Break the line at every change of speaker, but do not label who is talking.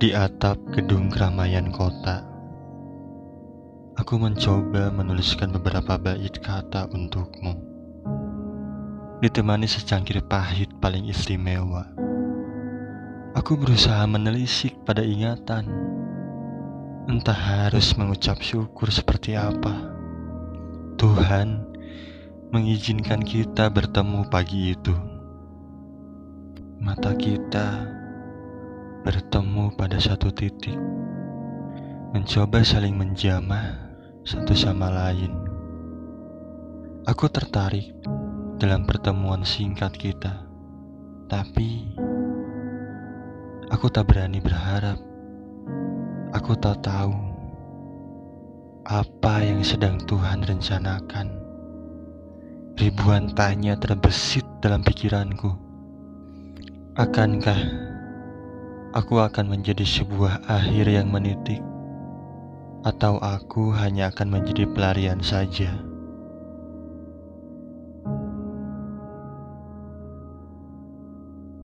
Di atap gedung keramaian kota, aku mencoba menuliskan beberapa bait kata untukmu. Ditemani secangkir pahit paling istimewa, aku berusaha menelisik pada ingatan. Entah harus mengucap syukur seperti apa. Tuhan mengizinkan kita bertemu pagi itu. Mata kita bertemu pada satu titik, mencoba saling menjamah satu sama lain. Aku tertarik dalam pertemuan singkat kita, tapi aku tak berani berharap. Aku tak tahu apa yang sedang Tuhan rencanakan. Ribuan tanya terbesit dalam pikiranku. Akankah aku akan menjadi sebuah akhir yang menitik, atau aku hanya akan menjadi pelarian saja.